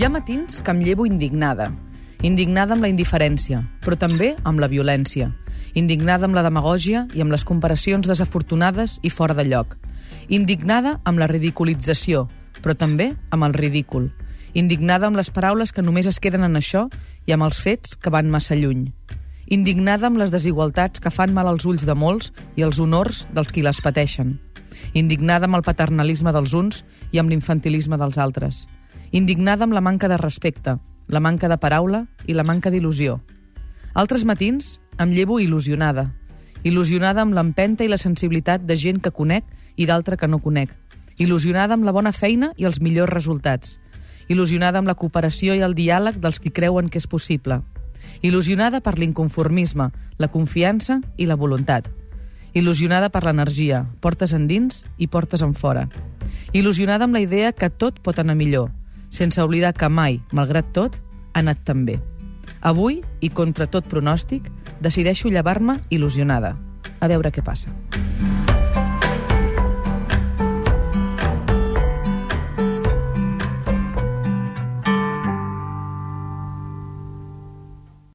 Hi ha matins que em llevo indignada. Indignada amb la indiferència, però també amb la violència. Indignada amb la demagògia i amb les comparacions desafortunades i fora de lloc. Indignada amb la ridiculització, però també amb el ridícul. Indignada amb les paraules que només es queden en això i amb els fets que van massa lluny. Indignada amb les desigualtats que fan mal als ulls de molts i els honors dels qui les pateixen. Indignada amb el paternalisme dels uns i amb l'infantilisme dels altres. Indignada amb la manca de respecte, la manca de paraula i la manca d'il·lusió. Altres matins em llevo il·lusionada. Il·lusionada amb l'empenta i la sensibilitat de gent que conec i d'altra que no conec. Il·lusionada amb la bona feina i els millors resultats. Il·lusionada amb la cooperació i el diàleg dels qui creuen que és possible. Il·lusionada per l'inconformisme, la confiança i la voluntat. Il·lusionada per l'energia, portes endins i portes en fora. Il·lusionada amb la idea que tot pot anar millor, sense oblidar que mai, malgrat tot, ha anat tan bé. Avui, i contra tot pronòstic, decideixo llevar-me il·lusionada. A veure què passa.